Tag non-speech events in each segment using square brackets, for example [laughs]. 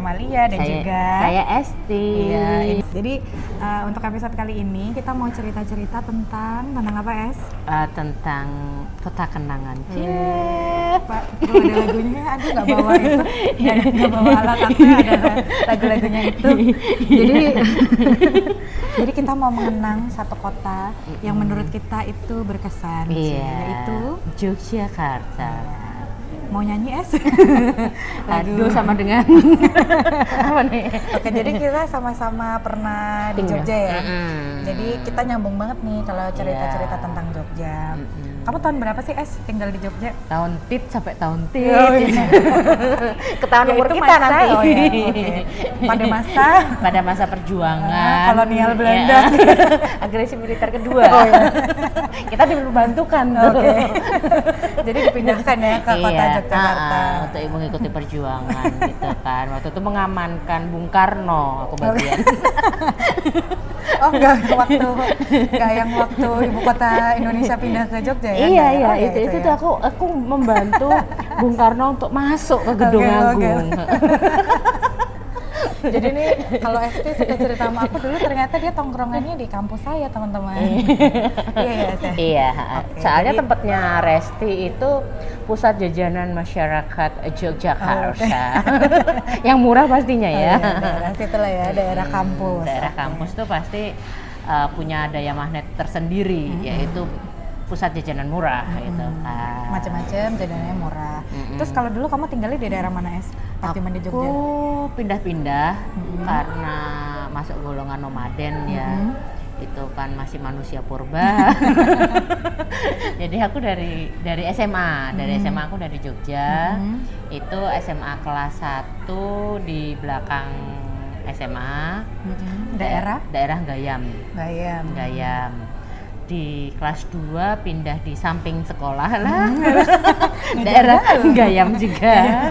saya dan saya, juga saya Esti. Iya, jadi uh, untuk episode kali ini kita mau cerita-cerita tentang tentang apa es? Eh, tentang kota kenangan. Hmm. Cie. Pak, perlu ada lagunya, aduh nggak bawa itu, [laughs] nggak bawa alat aku ada lagu-lagunya itu. Jadi, [laughs] jadi kita mau mengenang satu kota yang menurut kita itu berkesan, Iya. yaitu Yogyakarta. Mau nyanyi es? [laughs] Aduh sama dengan [laughs] apa nih? Oke, jadi kita sama-sama pernah di Tinggal. Jogja ya. Mm-mm. Jadi kita nyambung banget nih kalau cerita-cerita Iya. tentang Jogja. Mm-mm. Kamu tahun berapa sih es tinggal di Jogja? Tahun tit sampai tahun tit. Oh, iya. [laughs] Ketahuan Ya, umur kita masa, nanti. oh ya, [laughs] oke. Pada masa Pada masa perjuangan. Ah, kolonial Belanda. Ya. [laughs] Agresi militer kedua. Oh, iya. kita dibantukan tuh. Oke. Jadi dipindahkan ya ke kota Iya, Yogyakarta. ah, ah, untuk mengikuti perjuangan gitu kan. Waktu itu mengamankan Bung Karno aku bagian. Oh enggak waktu enggak yang waktu ibu kota Indonesia pindah ke Jogja ya? Iya Enggak ya? iya Oh, ya, itu itu ya. tuh aku aku membantu [laughs] Bung Karno untuk masuk ke gedung oke. agung. [laughs] Jadi nih kalau FT suka cerita sama aku dulu ternyata dia tongkrongannya di kampus saya teman-teman. iya [laughs] iya Teh. Iya, Oke, soalnya jadi- tempatnya Resti itu pusat jajanan masyarakat Yogyakarta. Yang murah pastinya Oh, ya. iya, daerah situ lah ya, daerah kampus. Daerah Oke. kampus tuh pasti uh, punya daya magnet tersendiri, yaitu pusat jajanan murah gitu kan. Macam-macam jajanannya murah. Mm-mm. Terus kalau dulu kamu tinggalnya di daerah mana es? Pas zaman di Aku Jogja. pindah-pindah karena masuk golongan nomaden ya. Mm-hmm. Itu kan masih manusia purba. [laughs] [laughs] Jadi aku dari dari SMA, dari SMA aku dari Jogja. Mhm. Itu SMA kelas 1 di belakang SMA. Mm-mm. Daerah? Daerah Gayam. Bayam. Gayam. Di kelas 2 pindah di samping sekolah lah. [laughs] daerah Gayam juga.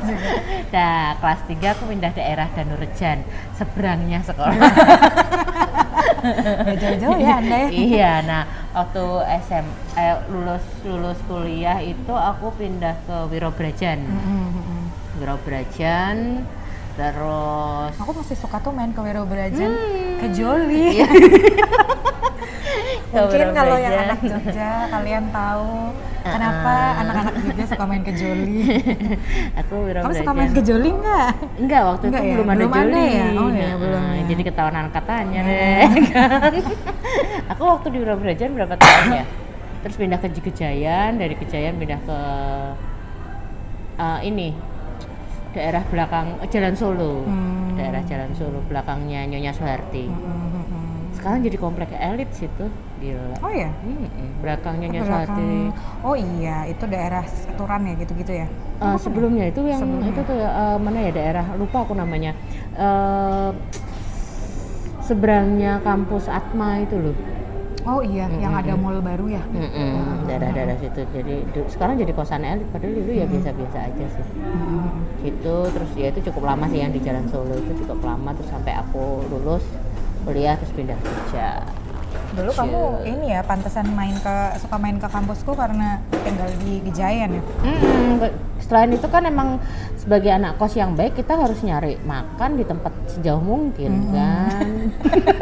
Nah, kelas 3 aku pindah daerah Danurejan, seberangnya sekolah. [laughs] Nggak jauh-jauh ya Anda ya? iya, nah waktu SM eh, lulus lulus kuliah itu aku pindah ke Wirobrajan. Mm-mm. Wirobrajan terus Aku masih suka tuh main ke Wirobrajan, Hmm. ke Joli. Iya. [laughs] Mungkin kalau yang anak Jogja kalian tahu kenapa Uh-uh. anak-anak Jogja suka main ke Joli. [laughs] aku Kamu Wirobrajan. suka main ke Joli nggak? Enggak, waktu Enggak itu ya? belum ada Belum ada ya? Oh iya, Nah, belum ya. Jadi ketahuan angkatannya Hmm. deh [laughs] kan. aku waktu di Wirobrajan berapa tahun ya? Terus pindah ke Kejayan, dari Kejayan pindah ke eh, ini daerah belakang eh, Jalan Solo. Hmm. Daerah Jalan Solo belakangnya Nyonya Soeharti. Mm-mm. Sekarang jadi komplek elit situ. Gila. Oh ya? Belakang Nyonya Belakang- Soeharti. Oh iya, itu daerah Turan ya gitu-gitu ya? Eh, sebelumnya itu yang Sebelumnya. itu tuh eh, mana ya daerah lupa aku namanya Eh, seberangnya kampus Atma itu loh Oh iya, yang ada mall baru ya? Mm-mm, daerah-daerah situ. Jadi du- sekarang jadi kosan elit padahal dulu ya biasa-biasa aja sih. Mm-mm. gitu terus ya itu cukup lama sih yang di Jalan Solo itu cukup lama. Terus sampai aku lulus kuliah terus pindah kerja Dulu kamu ini ya, pantesan main ke suka main ke kampusku karena tinggal di Gejayan ya? Ke- selain itu kan emang sebagai anak kos yang baik kita harus nyari makan di tempat sejauh mungkin kan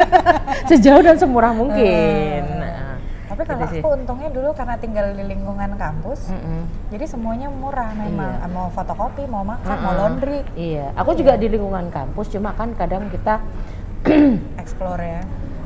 [laughs] sejauh dan semurah mungkin Nah, Tapi kalau Gitu sih. aku untungnya dulu karena tinggal di lingkungan kampus, mm-mm. jadi semuanya murah memang. Iya. Mau fotokopi, mau makan, mau Mm-mm. laundry, Iya, aku juga di lingkungan kampus, cuma kan kadang kita [clears throat] explore ya.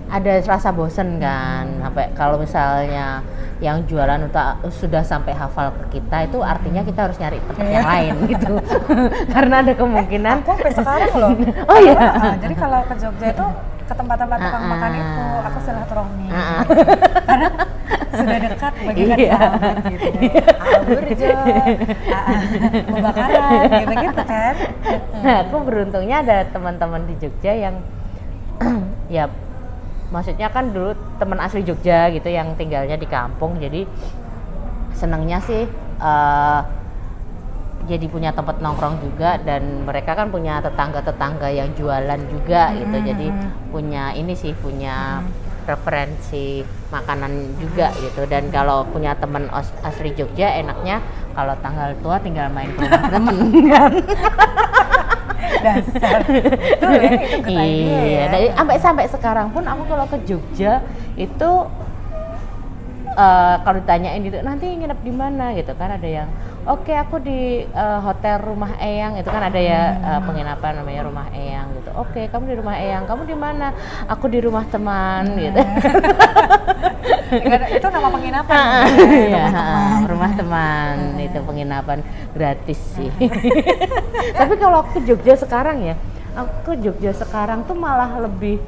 Ada rasa bosen kan, sampai kalau misalnya yang jualan uta- sudah sampai hafal ke kita itu artinya kita harus nyari tempat yang lain gitu, [laughs] karena ada kemungkinan. Aku sampai sekarang loh. [laughs] Oh iya. Ah, jadi kalau ke Jogja itu ke tempat-tempat tukang Ah, makan ah. itu aku silaturahmi. Ah, ah. [laughs] Karena sudah dekat bagikan Iya. gitu. Ah, ah, ah, kebakaran gitu-gitu kan. Nah, aku beruntungnya ada teman-teman di Jogja yang [clears throat] ya maksudnya kan dulu teman asli Jogja gitu yang tinggalnya di kampung jadi senangnya sih eh, jadi punya tempat nongkrong juga dan mereka kan punya tetangga-tetangga yang jualan juga gitu. Jadi punya ini sih punya preferensi makanan juga gitu. Dan kalau punya temen os- asli Jogja enaknya kalau tanggal tua tinggal main ke rumah temen [laughs] kan [laughs] dasar betul ya itu iya ya. dari sampai sampai sekarang pun aku kalau ke Jogja itu eh, kalau ditanyain gitu nanti nginep di mana gitu kan ada yang oke aku di eh, hotel rumah Eyang. Itu kan ada ya eh, penginapan namanya rumah Eyang gitu. Oke kamu di rumah Eyang. Kamu di mana? Aku di rumah teman gitu. [laughs] Karena itu nama penginapan. Gitu [laughs] ya, rumah teman. rumah teman. Itu penginapan gratis sih. [laughs] Tapi kalau aku ke Jogja sekarang ya, aku Jogja sekarang tuh malah lebih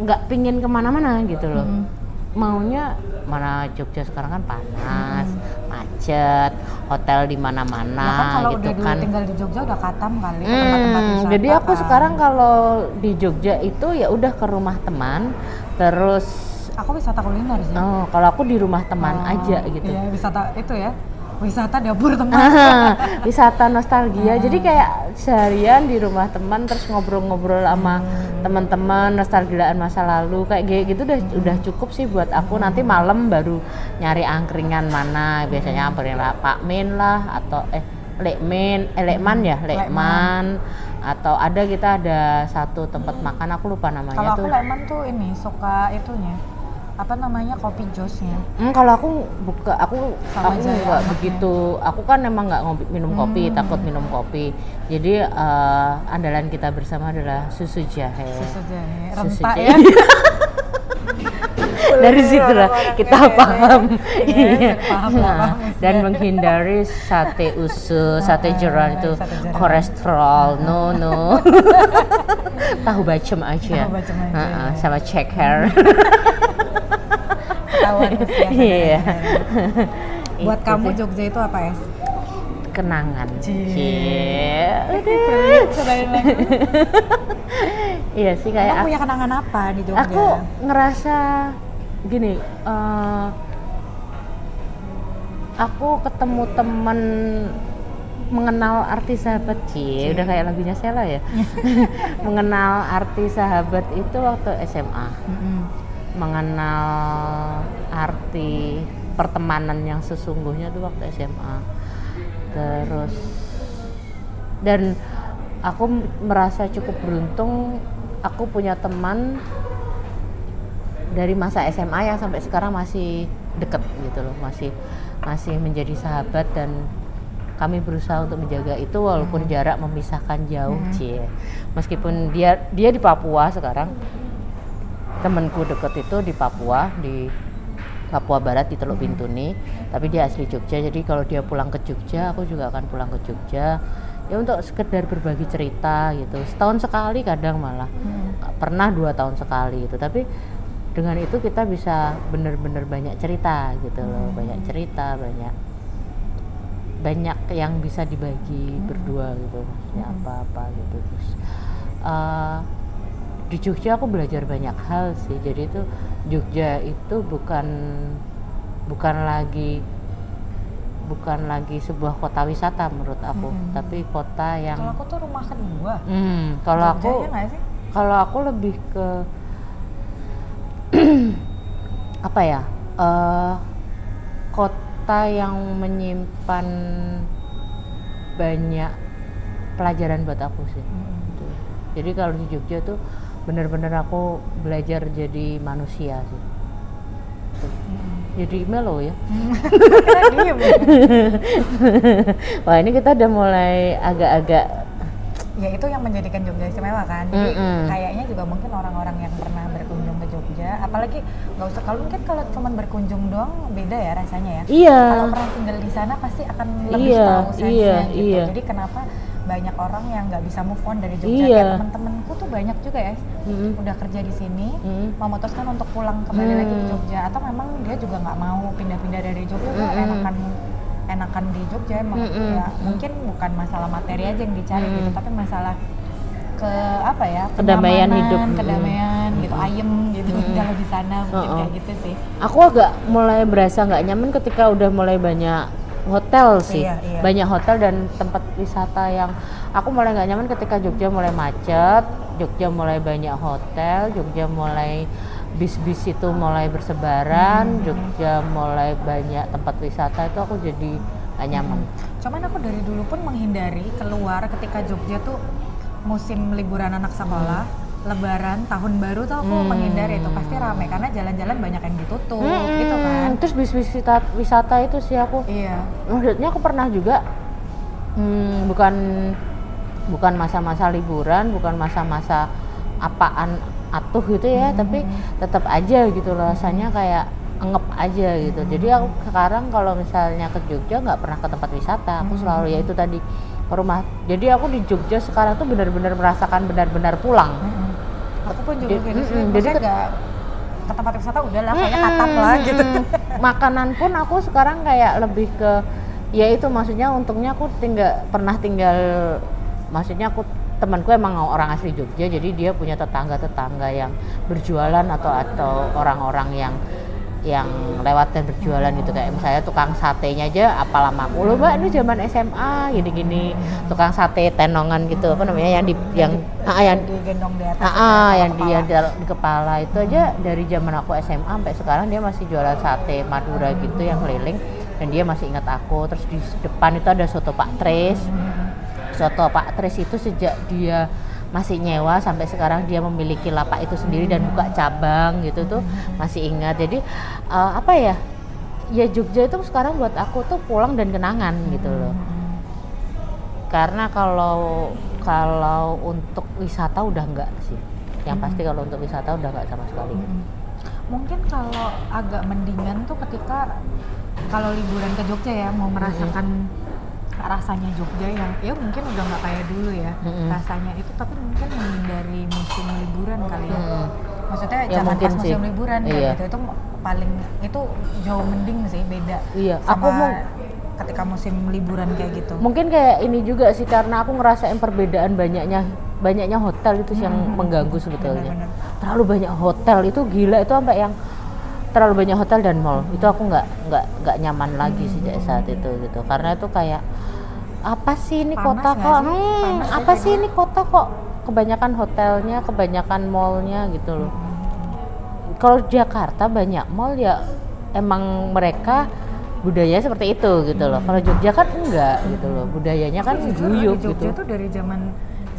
nggak pingin ke mana-mana gitu loh. Mm. Maunya mana Jogja sekarang kan panas, macet, hotel di mana-mana Ya kan kalau gitu udah kan. tinggal di Jogja udah katam kali Hmm, tempat-tempat wisata jadi aku kan. sekarang kalau di Jogja itu ya udah ke rumah teman, terus aku wisata kuliner sih oh kalau aku di rumah teman Oh, aja gitu. iya wisata itu ya wisata dapur teman Ah, wisata nostalgia. Jadi kayak seharian di rumah teman terus ngobrol-ngobrol sama teman-teman nostalgiaan masa lalu kayak gitu udah udah cukup sih buat aku. Nanti malam baru nyari angkringan mana. Biasanya angkringan lah Pak Min lah atau eh Lekmin, eh Lekman ya, Lekman. Atau ada kita ada satu tempat makan aku lupa namanya kalau aku tuh. lemon tuh ini suka itunya apa namanya kopi josnya Hmm, kalau aku buka aku Sama aku aja ya, nggak begitu. Aku kan emang nggak ngopi minum kopi Hmm. takut minum kopi. Jadi eh, andalan kita bersama adalah susu jahe. Susu jahe. Susu jahe. ya? [laughs] Dari situ lah. kita Iya, iya, paham iya, paham, Nah, dan menghindari sate usus sate Ah, itu sate jeroan. kolesterol. No no. [laughs] Tahu bacem aja. Tahu bacem aja, Ah, ah, iya. [laughs] ketahuan usia [laughs] Iya. buat kamu sih. Jogja itu apa es? Kenangan. Lagi. [laughs] iya sih kayak Kamu punya kenangan apa di Jogja? aku ngerasa gini eh, aku ketemu temen mengenal arti sahabat Cie, udah kayak lagunya Sela ya? [laughs] Mengenal arti sahabat itu waktu SMA Mm-mm. Mengenal arti pertemanan yang sesungguhnya tuh waktu SMA terus dan aku merasa cukup beruntung aku punya teman dari masa SMA yang sampai sekarang masih deket gitu loh masih masih menjadi sahabat dan kami berusaha untuk menjaga itu walaupun jarak memisahkan jauh Hmm. cie. Meskipun dia dia di Papua sekarang temenku deket itu di Papua di Papua Barat di Teluk Bintuni tapi dia asli Jogja jadi kalau dia pulang ke Jogja aku juga akan pulang ke Jogja. Ya untuk sekedar berbagi cerita gitu. Setahun sekali kadang malah. Mm. pernah dua tahun sekali itu tapi dengan itu kita bisa bener-bener banyak cerita gitu loh. Banyak cerita banyak banyak yang bisa dibagi berdua gitu maksudnya apa-apa gitu. Terus eh, di Jogja aku belajar banyak hal sih jadi itu Jogja itu bukan bukan lagi bukan lagi sebuah kota wisata menurut aku Mm-mm. tapi kota yang kalau aku tuh rumah kedua Hmm, kalau aku ya kalau aku lebih ke [clears throat] apa ya eh, kota yang menyimpan banyak pelajaran buat aku sih. Gitu. jadi kalau di Jogja tuh bener-bener aku belajar jadi manusia sih Mm-mm. jadi melo ya wah ini kita udah mulai agak-agak ya itu yang menjadikan Jogja istimewa kan jadi Mm-mm. kayaknya juga mungkin orang-orang yang pernah berkunjung ke Jogja apalagi nggak usah kalau mungkin kalau cuman berkunjung doang beda ya rasanya ya iya kalau pernah tinggal di sana pasti akan lebih Iya, tahu sense iya, gitu iya. jadi kenapa banyak orang yang nggak bisa move on dari Jogja Iya. kayak teman-temanku tuh banyak juga ya Mm-mm. udah kerja di sini Mm. memutuskan untuk pulang kembali lagi ke Hmm. Jogja atau memang dia juga nggak mau pindah-pindah dari Jogja Mm-mm. enakan enakan di Jogja emang Mm-mm. ya mungkin bukan masalah materi aja yang dicari Mm. gitu tapi masalah ke apa ya Kedamaian hidup. kedamaian gitu ayem gitu Mm-mm. kalau di sana mungkin Mm-mm. kayak gitu sih aku agak mulai berasa nggak nyaman ketika udah mulai banyak hotel sih. Iya, iya. banyak hotel dan tempat wisata yang aku mulai nggak nyaman ketika Jogja mulai macet Jogja mulai banyak hotel Jogja mulai bis-bis itu mulai bersebaran Jogja mulai banyak tempat wisata itu aku jadi gak nyaman. Cuman aku dari dulu pun menghindari keluar ketika Jogja tuh musim liburan anak sekolah, lebaran, tahun baru tuh aku Hmm. menghindari itu pasti rame karena jalan-jalan banyak yang ditutup Mm-mm. gitu kan. terus bis wisata, wisata itu sih aku Iya. maksudnya aku pernah juga hmm, bukan bukan masa-masa liburan bukan masa-masa apaan atuh gitu ya tapi tetap aja gitu rasanya kayak ngep aja gitu jadi aku sekarang kalau misalnya ke Jogja nggak pernah ke tempat wisata aku selalu ya itu tadi ke rumah jadi aku di Jogja sekarang tuh benar-benar merasakan benar-benar pulang Mm-mm. Aku juga Jadi- sih. mm-mm, jadi Maksudnya ke- nggak ke tempat wisata udahlah kayak katap lah gitu. Makanan pun aku sekarang kayak lebih ke ya itu maksudnya untungnya aku tinggal pernah tinggal maksudnya aku temanku emang orang asli Jogja jadi dia punya tetangga-tetangga yang berjualan atau atau orang-orang yang yang lewat dan berjualan gitu. Kayak misalnya tukang satenya aja apa lama? Aku loh mbak ini zaman SMA gini-gini. Tukang sate tenongan gitu apa namanya yang di yang ah, yang digendong di atas. Ah, ah, yang dia ditaruh di kepala. Itu aja dari zaman aku SMA sampai sekarang dia masih jualan sate Madura gitu yang keliling. Dan dia masih ingat aku. Terus di depan itu ada soto Pak Tris soto Pak Tris itu sejak dia masih nyewa sampai sekarang dia memiliki lapak itu sendiri dan buka cabang gitu tuh masih ingat. Jadi eh, apa ya ya Jogja itu sekarang buat aku tuh pulang dan kenangan gitu loh. Karena kalau kalau untuk wisata udah enggak sih. Yang pasti kalau untuk wisata udah enggak sama sekali. Mm-mm. Mungkin kalau agak mendingan tuh ketika kalau liburan ke Jogja ya mau merasakan rasanya Jogja yang ya mungkin udah nggak kayak dulu ya Mm-mm. rasanya itu tapi mungkin menghindari musim liburan kali ya. Mm. Maksudnya Ya, jangan pas musim sih. liburan kayak Iya. gitu itu paling itu jauh mending sih beda. Iya, sama aku mau- ketika musim liburan kayak gitu. mungkin kayak ini juga sih karena aku ngerasain perbedaan banyaknya banyaknya hotel itu sih yang mengganggu sebetulnya Benar-benar. terlalu banyak hotel itu gila itu sampai yang terlalu banyak hotel dan mall. Itu aku nggak nggak nggak nyaman lagi sejak saat itu gitu. Karena itu kayak apa sih ini Panas kota kok? sih? hmm, Panas apa sih ini kota kok? Kebanyakan hotelnya kebanyakan mallnya gitu loh. Kalau Jakarta banyak mall ya emang mereka budaya seperti itu gitu loh. Kalau Jogja kan enggak gitu loh. Budayanya kan guyup di Jogja gitu. tuh dari zaman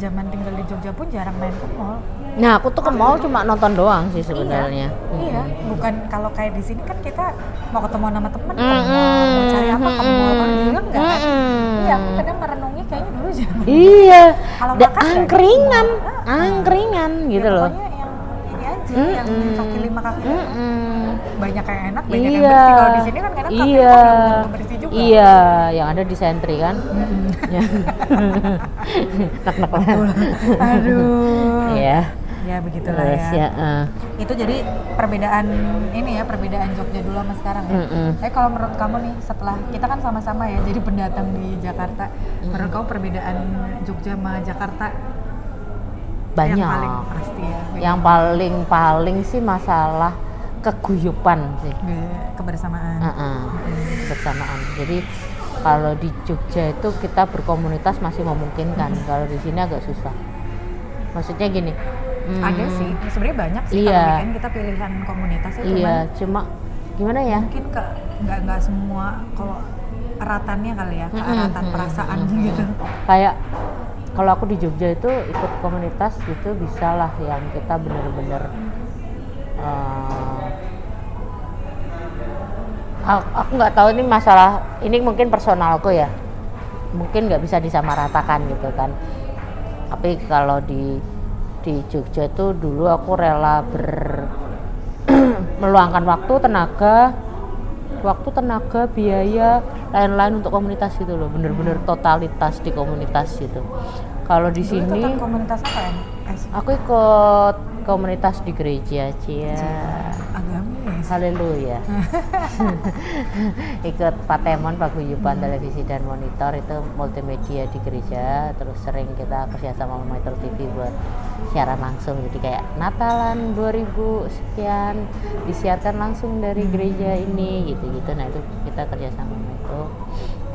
zaman tinggal di Jogja pun jarang main ke mall. nah aku tuh ke mall cuma nonton doang sih sebenarnya Iya, bukan kalau kayak di sini kan kita mau ketemu sama temen ke mall, mau cari apa ke mall. Kalau di enggak kan? Mm-mm. Iya, aku kadang merenungi kayaknya dulu zaman. Iya, Kalau makan nggak angkringan, gitu. Angkringan gitu ya, loh. Pokoknya yang ini aja, yang Mm-mm. kaki lima kaki lima. Mm-mm. Banyak yang enak, banyak yang Iya. bersih. Kalau di sini kan kadang kaki iya. belum bersih juga. Iya, yang ada di sentri kan. Ya. [laughs] Nek-nek lah. Aduh. Iya. Ya begitulah Terus ya. ya, eh. Itu jadi perbedaan ini ya, perbedaan Jogja dulu sama sekarang ya. Mm-mm. Tapi kalau menurut kamu nih setelah kita kan sama-sama ya jadi pendatang di Jakarta, menurut kamu perbedaan Jogja sama Jakarta banyak. yang paling pasti ya? Yang paling paling sih masalah keguyupan sih. Be- kebersamaan. Heeh, bersamaan. Jadi kalau di Jogja itu kita berkomunitas masih memungkinkan. Kalau di sini agak susah. Maksudnya gini. hmm, Ada sih, sebenarnya banyak sih Iya. kalau weekend kita pilihan komunitas ya, Iya, cuman cuma gimana ya? mungkin ke nggak nggak semua kalau eratannya kali ya, Mm-mm, keeratan mm-mm, perasaan mm-mm. gitu. Kayak kalau aku di Jogja itu ikut komunitas gitu bisa lah yang kita bener-bener eh, aku nggak tahu ini masalah ini mungkin personalku ya. Mungkin nggak bisa disamaratakan gitu kan. Tapi kalau di di Jogja itu dulu aku rela ber [clears throat] meluangkan waktu tenaga waktu tenaga biaya lain-lain untuk komunitas gitu loh. Bener-bener totalitas di komunitas gitu. Kalau di Dulu sini komunitas apa ya? Aku ikut komunitas di gereja cia agamis. haleluya. [laughs] Ikut Patemon Paguyuban televisi dan monitor itu multimedia di gereja terus sering kita kerjasama sama Metro TV buat siaran langsung. Jadi kayak Natalan 2000 sekian disiarkan langsung dari gereja ini gitu gitu nah itu kita kerjasama sama itu.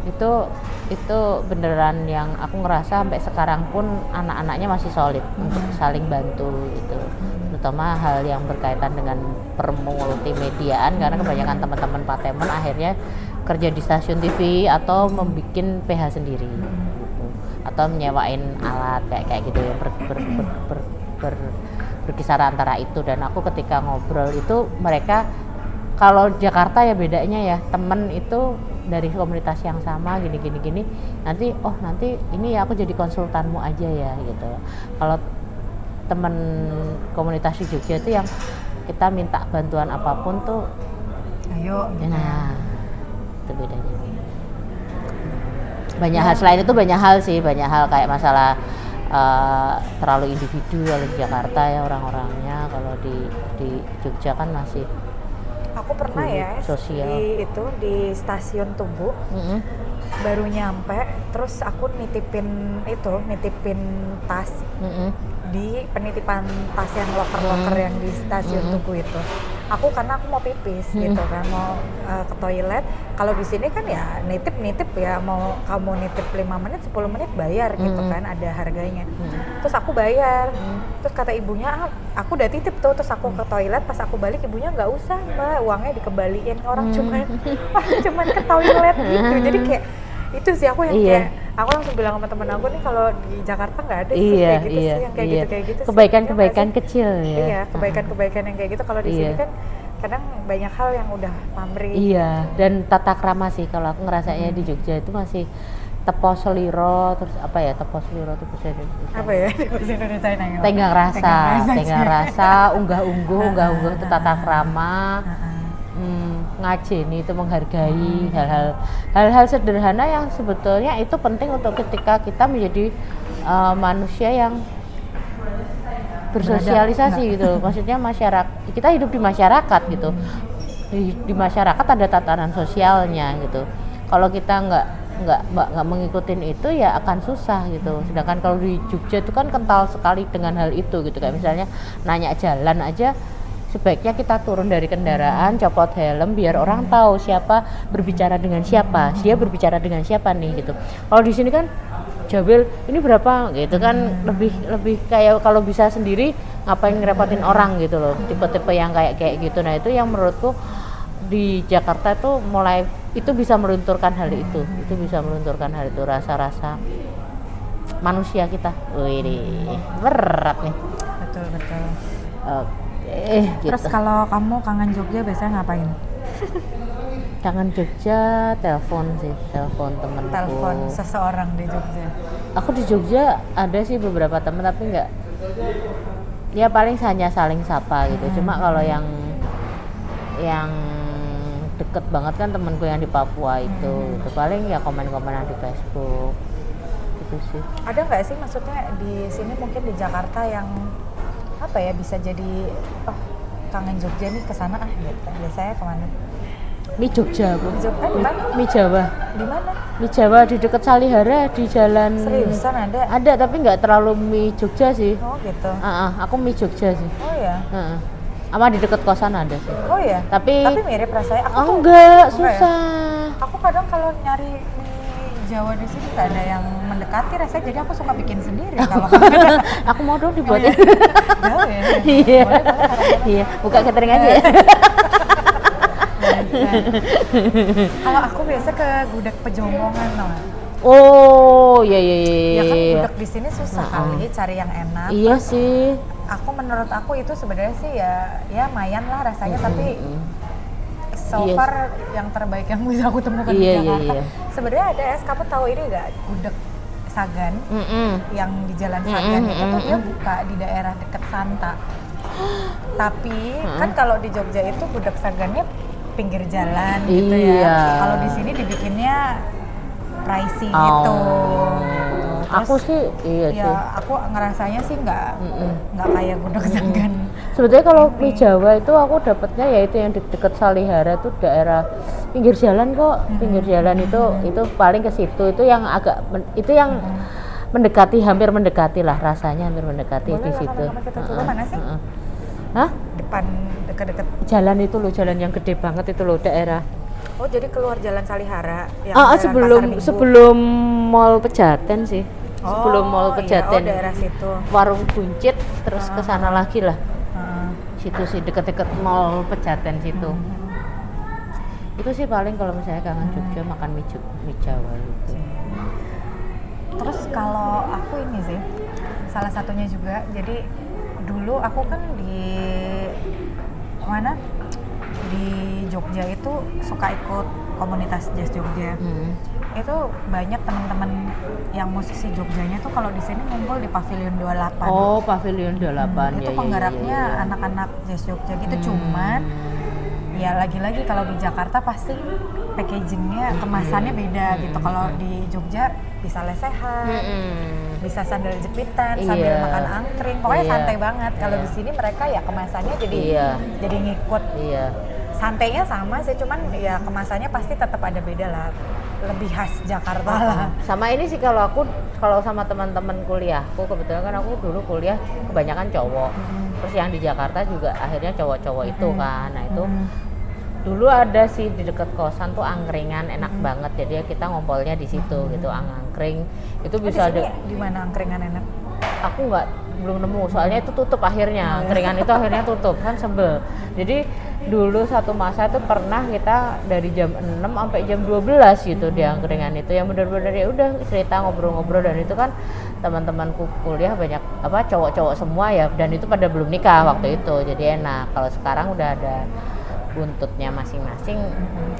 Itu itu beneran yang aku ngerasa sampai sekarang pun anak-anaknya masih solid untuk saling bantu gitu terutama hal yang berkaitan dengan permultimediaan karena kebanyakan teman-teman Patemen akhirnya kerja di stasiun TV atau membuat PH sendiri gitu. atau menyewain alat kayak kayak gitu ya ber, ber, ber, ber, ber, berkisar antara itu. Dan aku ketika ngobrol itu mereka kalau Jakarta ya bedanya ya temen itu dari komunitas yang sama gini gini gini. Nanti oh nanti ini ya aku jadi konsultanmu aja ya gitu. Kalau temen komunitas di Jogja itu yang kita minta bantuan apa pun tuh ayo ya. nah itu bedanya banyak hal selain itu banyak hal sih banyak hal kayak masalah eh, terlalu individu kalau di Jakarta ya orang-orangnya kalau di di Jogja kan masih aku pernah ya sosial. di itu di stasiun Tugu Mm-mm. baru nyampe terus aku nitipin itu nitipin tas Mm-mm. Di penitipan yang loker-loker Hmm. yang di stasiun Hmm. Tugu itu. Aku karena aku mau pipis Hmm. gitu kan, mau uh, ke toilet. Kalau di sini kan ya nitip-nitip ya mau kamu nitip 5 menit, 10 menit bayar gitu Hmm. kan, ada harganya. Hmm. Terus aku bayar. Hmm. Terus kata ibunya, ah, aku udah titip tuh, terus aku ke toilet, pas aku balik ibunya nggak usah mbak, uangnya dikembaliin orang Hmm. cuman [laughs] orang cuman ke toilet gitu. Jadi kayak itu sih aku yang Iya. kayak aku langsung bilang sama temen aku nih kalau di Jakarta nggak ada sih iya kayak gitu iya sih yang kayak iya. gitu kayak gitu sih. kebaikan-kebaikan Iya nggak sih? kecil ya. Iya, kebaikan-kebaikan yang kayak gitu. Kalau di sini Iya. kan kadang banyak hal yang udah pamrih. Iya, dan tata krama sih. Kalau aku ngerasanya di Jogja itu masih tepo seliro terus apa ya tepo seliro itu bisa Apa ya? [laughs] Bahasa Indonesia tenggang rasa, tenggang rasa, unggah-ungguh, [laughs] unggah-ungguh itu tata krama. Hmm, ngajeni itu menghargai hal-hal hal-hal sederhana yang sebetulnya itu penting untuk ketika kita menjadi uh, manusia yang bersosialisasi gitu. Loh. maksudnya masyarakat kita hidup di masyarakat gitu. Di, di masyarakat ada tatanan sosialnya gitu. Kalau kita nggak nggak nggak mengikutin itu ya akan susah gitu. Sedangkan kalau di Jogja itu kan kental sekali dengan hal itu gitu. Kayak misalnya nanya jalan aja sebaiknya kita turun dari kendaraan copot helm biar orang tahu siapa berbicara dengan siapa. Dia berbicara dengan siapa nih gitu. Kalau di sini kan Jabil ini berapa? Gitu kan lebih lebih kayak kalau bisa sendiri ngapain ngerepotin orang gitu loh. Tipe-tipe yang kayak kayak gitu. Nah itu yang menurutku di Jakarta itu mulai itu bisa melunturkan hal itu. Itu bisa melunturkan hal itu rasa-rasa manusia kita. Wih berat nih. Betul betul. oke gitu. Terus kalau kamu kangen Jogja biasanya ngapain? [laughs] kangen Jogja telepon sih telepon temenku Telepon seseorang di Jogja. aku di Jogja ada sih beberapa temen tapi nggak ya paling hanya saling sapa gitu. Cuma kalau yang yang deket banget kan temenku yang di Papua itu itu paling ya komen-komenan di Facebook itu sih. Ada nggak sih maksudnya di sini mungkin di Jakarta yang apa ya bisa jadi oh kangen Jogja nih ke sana ah gitu. Biasanya ke mana? Mi Jogja aku Di Jogja di mana? Mi Jawa Di mana? Mi Jawa di dekat Salihara di jalan Seriusan ada? ada tapi nggak terlalu Mi Jogja sih Oh gitu. Ah, ah, aku Mi Jogja sih Oh ya. Heeh. sama di dekat kosan ada sih Oh ya. tapi Tapi mirip rasanya. Aku Oh, tuh enggak, Enggak ya? susah. aku kadang kalau nyari mie Jawa di sini nggak ada yang mendekati rasanya jadi aku suka bikin sendiri kalau [laughs] Aku mau dong dibuatin. jauh ya [laughs] Iya. Iya, buka catering aja ya. Bisa. kalau aku biasa ke gudeg pejombongan nggak? Oh, iya iya iya. ya kan iya. gudeg di sini susah kali cari yang enak Iya sih. aku menurut aku itu sebenarnya sih ya ya mayan lah rasanya tapi Mm-mm. So Iya. far yang terbaik yang bisa aku temukan di Iya, iya, Jakarta iya. sebenarnya ada es kamu tahu ini nggak gudeg Sagan Mm-mm. yang di Jalan Sagan itu tuh dia buka di daerah dekat Santa. [gasps] Tapi kan kalau di Jogja itu gudeg Sagannya pinggir jalan gitu ya. Iya. Kalau di sini dibikinnya pricey Oh. gitu. Aku Terus, sih iya ya sih. aku ngerasanya sih nggak nggak kayak gudeg Sagan. Sebetulnya kalau mie Jawa itu aku dapatnya ya itu yang di dekat Salihara itu daerah pinggir jalan kok. Pinggir jalan itu itu paling ke situ itu yang agak itu yang mendekati hampir mendekati lah rasanya hampir mendekati Boleh di situ. kita coba. Heeh, Mana sih? heeh. Hah? Depan dekat-dekat. Jalan itu loh, jalan yang gede banget itu loh daerah. Oh jadi keluar Jalan Salihara yang Ah, jalan sebelum sebelum Mall Pejaten sih. Oh, sebelum Mall iya, Pejaten. oh daerah situ. Warung buncit terus ke sana lagi lah. Situ sih deket-deket mall Pejaten situ. Hmm. itu sih paling kalau misalnya kangen Jogja makan mie, mie Jawa gitu. Terus kalau aku ini sih salah satunya juga jadi dulu aku kan di mana di Jogja itu suka ikut komunitas jazz Jogja. Hmm. Itu banyak teman-teman yang musisi Jogjanya tuh kalau di sini ngumpul di Pavilion 28. oh pavilion 28 Hmm, ya, itu ya, penggeraknya ya, ya. anak-anak jazz Jogja gitu Hmm. cuman ya lagi-lagi kalau di Jakarta pasti packagingnya kemasannya beda Hmm. gitu kalau di Jogja bisa lesehan Mm-mm. bisa sandal jepitan sambil Iya. makan angkring pokoknya Iya. santai banget kalau Iya. di sini mereka ya kemasannya jadi Iya. jadi ngikut iya santainya sama sih cuman ya kemasannya pasti tetap ada beda lah. Lebih khas Jakarta lah. Sama ini sih kalau aku kalau sama teman-teman kuliahku kebetulan kan aku dulu kuliah kebanyakan cowok. Terus yang di Jakarta juga akhirnya cowok-cowok itu Hmm. kan. Nah itu Hmm. dulu ada sih di dekat kosan tuh angkringan enak banget. Jadi ya kita ngumpulnya di situ gitu ang angkring. Itu Oh, di bisa sini ada di mana angkringan enak? Aku nggak belum nemu. Soalnya itu tutup Oh, akhirnya iya. keringan itu akhirnya tutup kan sebel. Jadi dulu satu masa itu pernah kita dari jam 6 sampai jam 12 gitu di angkringan itu. Yang benar-benar ya udah cerita ngobrol-ngobrol. Dan itu kan teman-temanku kuliah banyak apa cowok-cowok semua ya. Dan itu pada belum nikah waktu itu jadi enak. Kalau sekarang udah ada buntutnya masing-masing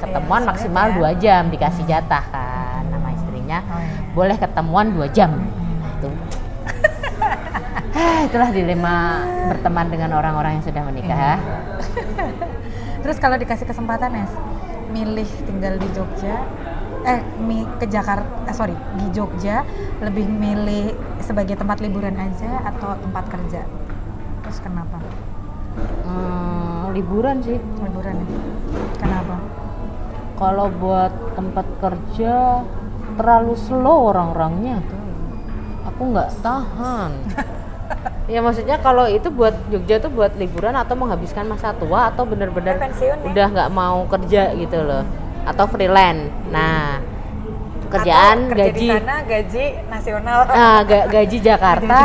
ketemuan Iya, maksimal sulit ya. dua jam dikasih jatah kan sama istrinya. Oh, iya. boleh ketemuan dua jam itulah dilema berteman dengan orang-orang yang sudah menikah ya. [laughs] Terus kalau dikasih kesempatan Nes, milih tinggal di Jogja, eh mi ke Jakarta, eh, sorry di Jogja, lebih milih sebagai tempat liburan aja atau tempat kerja? Terus kenapa? Hmm, liburan sih. Liburan ya? Kenapa? Kalau buat tempat kerja terlalu slow orang-orangnya. Aku nggak tahan. [laughs] ya maksudnya kalau itu buat Jogja tuh buat liburan atau menghabiskan masa tua atau bener-bener pensiun ya? udah nggak mau kerja gitu loh atau freelance. Nah kerjaan Atau kerja gaji di sana gaji nasional. ah, ga- gaji [laughs] Jakarta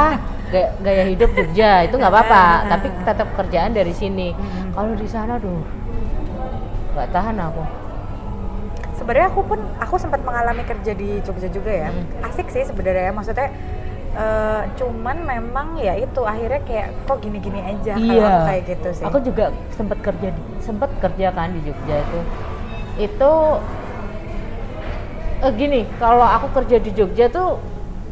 ga- gaya hidup Jogja itu nggak apa-apa Ah, ah, tapi ah. tetap kerjaan dari sini Mm-mm. kalau di sana tuh nggak tahan aku Sebenarnya aku pun aku sempat mengalami kerja di Jogja juga ya. Hmm. Asik sih sebenarnya maksudnya eh, cuman memang ya itu akhirnya kayak kok gini-gini aja kalau iya. aku kayak gitu sih. aku juga sempat kerja di sempat kerja kan di Jogja itu. Itu eh, gini kalau aku kerja di Jogja tuh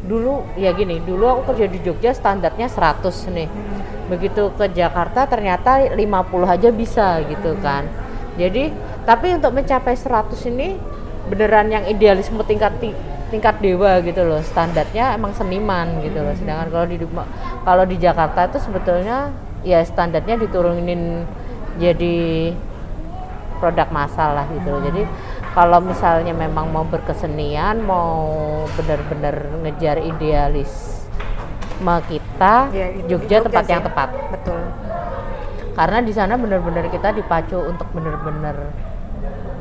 dulu ya gini dulu aku kerja di Jogja standarnya 100 nih. Hmm. begitu ke Jakarta ternyata 50 aja bisa gitu kan. Jadi tapi untuk mencapai 100 ini beneran yang idealisme tingkat ti- tingkat dewa gitu loh standarnya emang seniman gitu loh sedangkan kalau di kalau di Jakarta itu sebetulnya ya standarnya diturunin jadi produk massal lah gitu loh jadi kalau misalnya memang mau berkesenian mau bener-bener ngejar idealisme kita Ya, itu Jogja tempat sih. yang tepat Betul. karena di sana benar-benar kita dipacu untuk benar-benar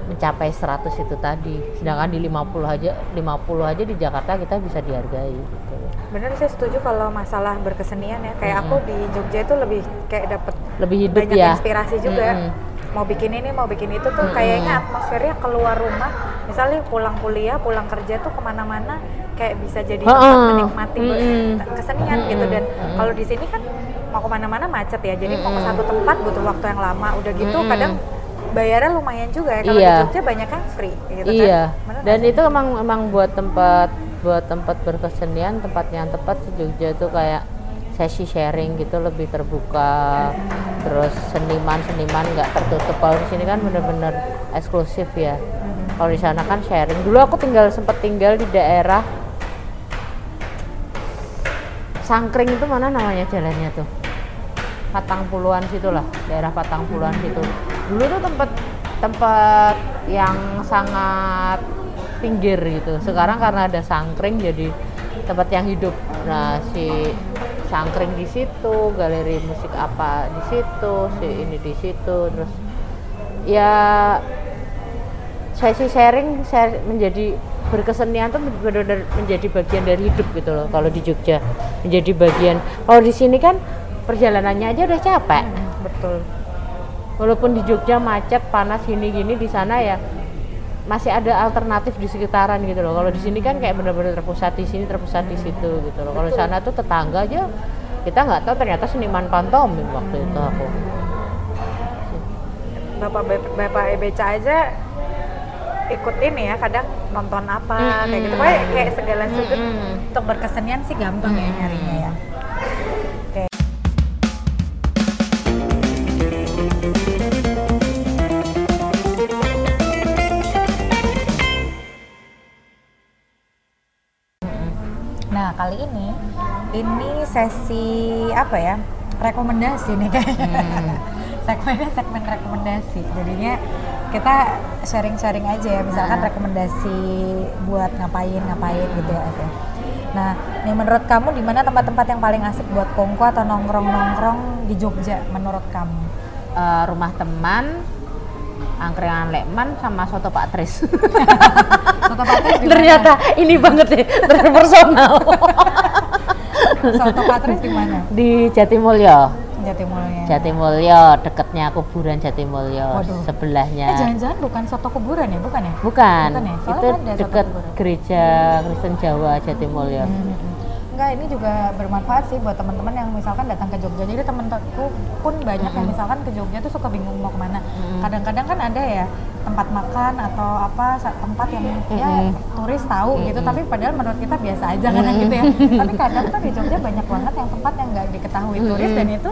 mencapai 100 itu tadi sedangkan di 50 aja 50 aja di Jakarta kita bisa dihargai gitu. Bener saya setuju kalau masalah berkesenian ya. Kayak aku di Jogja itu lebih kayak dapet lebih hidup banyak ya inspirasi juga. Mm-mm. Mau bikin ini, mau bikin itu tuh Mm-mm. kayaknya atmosfernya keluar rumah. Misalnya pulang kuliah, pulang kerja tuh ke mana-mana kayak bisa jadi tempat menikmati Mm-mm. kesenian gitu. Dan Mm-mm. kalau di sini kan mau ke mana-mana macet ya. Jadi mau ke satu tempat butuh waktu yang lama. Udah gitu Mm-mm. kadang bayarnya lumayan juga ya. Kalau Iya. di Jogja banyak kan free gitu iya. Kan. Bener dan itu emang emang buat tempat buat tempat berkesenian tempat yang tepat di Jogja itu kayak sesi sharing gitu lebih terbuka. Terus seniman seniman nggak tertutup. Kalau di sini kan bener-bener eksklusif ya. Kalau di sana kan sharing. Dulu aku tinggal sempat tinggal di daerah Sangkring itu mana namanya jalannya tuh? Patang Puluhan situ lah daerah Patang Puluhan situ dulu tuh tempat tempat yang sangat pinggir gitu. Sekarang karena ada sangkring jadi tempat yang hidup. Nah si sangkring di situ galeri musik apa di situ si ini di situ terus ya sesi sharing share menjadi berkesenian tuh benar-benar menjadi bagian dari hidup gitu loh kalau di Jogja. Menjadi bagian kalau di sini kan perjalanannya aja udah capek. Betul walaupun di Jogja macet panas gini-gini di sana ya masih ada alternatif di sekitaran gitu loh. Kalau di sini kan kayak bener-bener terpusat di sini terpusat di situ gitu loh. Kalau di sana tuh tetangga aja kita nggak tahu ternyata seniman pantomim waktu itu aku. Bapak bapak EBC aja ikut ini ya kadang nonton apa kayak gitu. Pokoknya kayak segala sudut Mm-mm. untuk berkesenian sih gampang ya nyarinya ya sesi apa ya rekomendasi nih kayaknya [laughs] segmennya segmen rekomendasi jadinya kita sharing-sharing aja ya misalkan Nah. rekomendasi buat ngapain ngapain gitu ya F ya. Nah nih menurut kamu di mana tempat-tempat yang paling asik buat kongko atau nongkrong-nongkrong di Jogja menurut kamu? Eh, rumah teman angkringan Lekman sama soto Pak Tris [laughs] Soto di mana? ternyata ini banget deh personal [laughs] Soto Patris di mana? di Jatimulyo Jatimulyo. Jatimulyo deketnya kuburan Jatimulyo Waduh. sebelahnya Eh jangan-jangan bukan soto kuburan ya, bukan ya? bukan, Bukan ya? Soalnya itu soto dekat gereja Kristen Jawa Jatimulyo Hmm. Enggak, ini juga bermanfaat sih buat teman-teman yang misalkan datang ke Jogja. Jadi temen-temenku pun banyak yang misalkan ke Jogja tuh suka bingung mau ke mana. Mm-mm. Kadang-kadang kan ada ya tempat makan atau apa tempat yang ya Mm-mm. turis tahu gitu. Tapi padahal menurut kita biasa aja kan gitu ya. [laughs] Tapi kadang tuh di Jogja banyak banget yang tempat yang nggak diketahui turis dan itu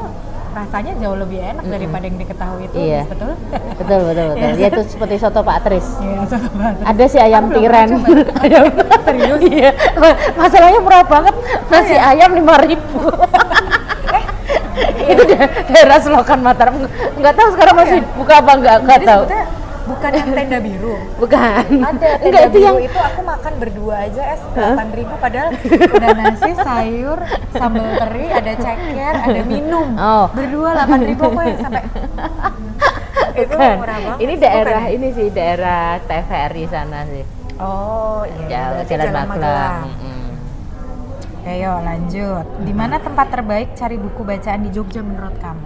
rasanya jauh lebih enak daripada yang diketahui turis, Iya. betul? betul betul betul. Ya itu seperti soto Pak Tris. Iya, soto banget. ada sih ayam tiren. [laughs] ayam. Serius? iya. Masalahnya murah banget. Nasi iya? ayam lima ribu. Eh, [laughs] itu da- daerah selokan Mataram. Nggak tahu sekarang masih buka apa nggak nggak tahu. sebetulnya bukan yang tenda biru. bukan ada tenda [laughs] enggak itu biru yang itu aku makan berdua aja es delapan ribu padahal ada nasi sayur sambal teri ada ceker ada minum Oh. berdua delapan ribu aku yang sampai [laughs] itu murah banget ini daerah bukan ini sih daerah TVRI sana sih oh iya Jalan, berarti Jalan Magelang. Ayo lanjut. Di mana tempat terbaik cari buku bacaan di Jogja menurut kamu?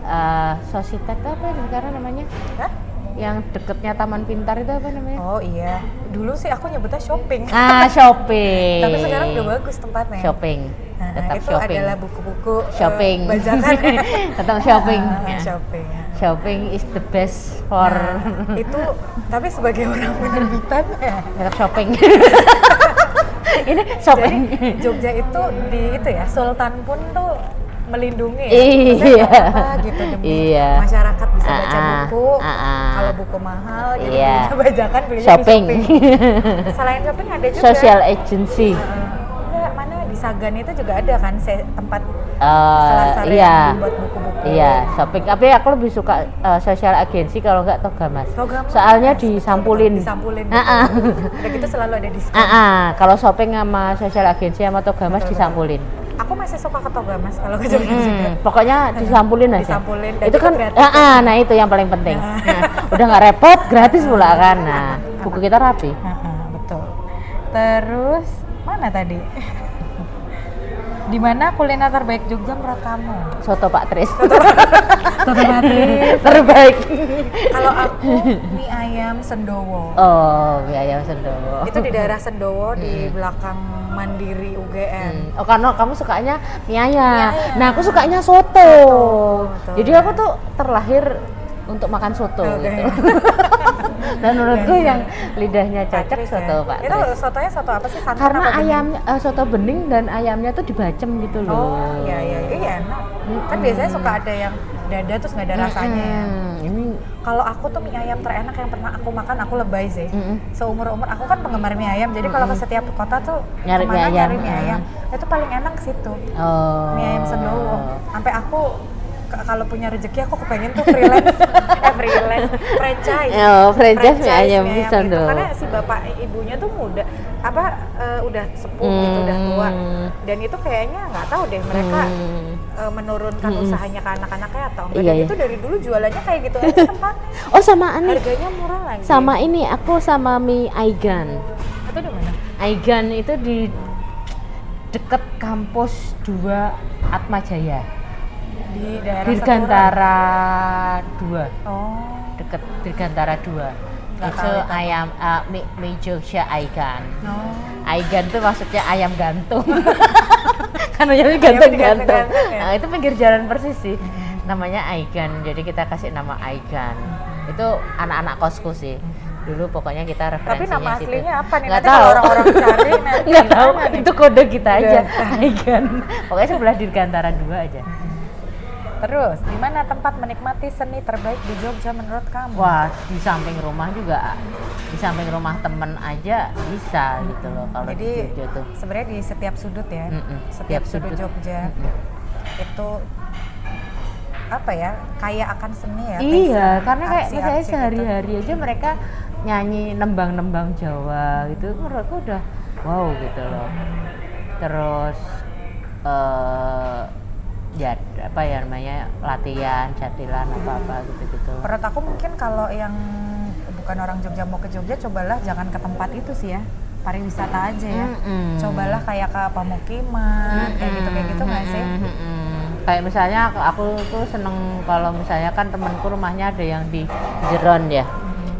Eh, Sositek apa ya sekarang namanya Hah? Yang deketnya Taman Pintar itu apa namanya Oh iya. Dulu sih aku nyebutnya shopping. ah shopping [laughs] Tapi sekarang udah bagus tempatnya. shopping Nah, tetap itu shopping adalah buku-buku eh, Shopping. bajakan. [laughs] Tetap shopping. Ah, Ya. shopping. shopping is the best for Nah, itu tapi sebagai orang penerbitan [laughs] ya. tetap shopping ini shopping Jadi Jogja itu di itu ya Sultan pun tuh melindungi ya. Iya. Gitu demi Iya. masyarakat bisa baca Ah, ah, buku. ah. Kalau buku mahal jadi Iya. bajakan belinya shopping di shopping. [laughs] Selain shopping ada juga. social agency Enggak, mana di Sagan itu juga ada kan se- tempat selasar iya buat buku-buku. iya shopping tapi aku lebih suka eh, social agency kalau nggak toga mas Toga Mas. soalnya disampulin Disampulin. Ah, ah. Udah gitu selalu ada diskon. Ah, ah. kalau shopping sama social agency sama toga mas disampulin Aku masih suka ke Toga Mas kalau ke Jogja juga. Hmm, pokoknya disampulin aja. Disampulin, dan itu itu kan, gratis. ah, ah, nah itu yang paling penting. Nah. Nah, udah nggak repot, gratis pula kan. Nah, buku kita rapi. Heeh, betul. Terus mana tadi? Di mana kuliner terbaik Jogja menurut kamu? Soto Pak Tris. Soto Patris. [laughs] Terbaik. Kalau aku mie ayam Sendowo. Oh, mie ayam sendowo. Itu di daerah Sendowo di belakang Mandiri UGM. Hmm. Oh, karena kamu sukanya mie ayam. Mie ayam. Nah, aku sukanya soto. betul. Jadi aku tuh terlahir untuk makan soto Oke. gitu. [laughs] Dan menurutku Dan yang lidahnya cocok Patris soto ya. Pak Itu sotonya soto apa sih? Santan Karena ayamnya eh, soto bening dan ayamnya tuh dibacem gitu loh. Oh iya iya iya enak. Kan biasanya suka ada yang dada terus nggak ada rasanya ya. Mm-mm. Ini Kalau aku tuh mie ayam terenak yang pernah aku makan aku lebay sih. Mm-mm. Seumur umur aku kan penggemar mie ayam. Jadi kalau ke setiap kota tuh Nyari mie ke mana ayam. nyari mie ayam. Itu paling enak ke situ. oh. Mie ayam Sendowo. Sampai aku kalau punya rezeki aku kepengen tuh freelance [laughs] eh freelance franchise Oh, franchise mie ayam mie bisa gitu. dong. karena si bapak ibunya tuh muda apa eh, udah sepuh gitu udah tua Hmm. dan itu kayaknya nggak tahu deh mereka Hmm. eh, menurunkan usahanya ke anak-anaknya atau enggak Iya, dan iya. itu dari dulu jualannya kayak gitu aja tempat [laughs] Oh, sama ini. harganya murah lagi Sama ini aku sama mie Aigan. itu di mana Aigan itu di deket kampus 2 Atma Jaya. Di daerah Dirgantara 2 Seturan. Oh. deket Dirgantara 2 Nggak itu itu. ayam uh, mie, mie Jogja Aigan Oh. Aigan tuh maksudnya ayam gantung [laughs] kan namanya gantung-gantung ya? nah, itu pinggir jalan persis sih namanya Aigan jadi kita kasih nama Aigan itu anak-anak kosku sih dulu pokoknya kita Tapi referensinya nama situ. aslinya apa nih? Nggak Nanti tahu. orang-orang cari [laughs] nanti nggak tahu nih? itu kode kita aja Udah. Aigan pokoknya sebelah Dirgantara 2 aja Terus, di mana tempat menikmati seni terbaik di Jogja menurut kamu? Wah, di samping rumah juga, di samping rumah temen aja bisa gitu loh kalau di Jadi Jogja tuh. sebenarnya di setiap sudut ya, Mm-mm, setiap setiap sudut, sudut. Jogja Mm-mm. itu apa ya kaya akan seni ya? Iya, karena kayak misalnya gitu. sehari-hari aja mereka nyanyi nembang-nembang Jawa gitu, menurutku udah wow gitu loh. Terus eh ya apa ya namanya latihan, jatilan apa apa gitu-gitu. Menurut aku mungkin kalau yang bukan orang Jogja mau ke Jogja, cobalah jangan ke tempat itu sih ya, pariwisata aja ya. Mm-mm. Cobalah kayak ke pemukiman, kayak gitu kayak gitu nggak sih? Mm-mm. Kayak misalnya aku- aku tuh seneng kalau misalnya kan temanku rumahnya ada yang di Jeron ya.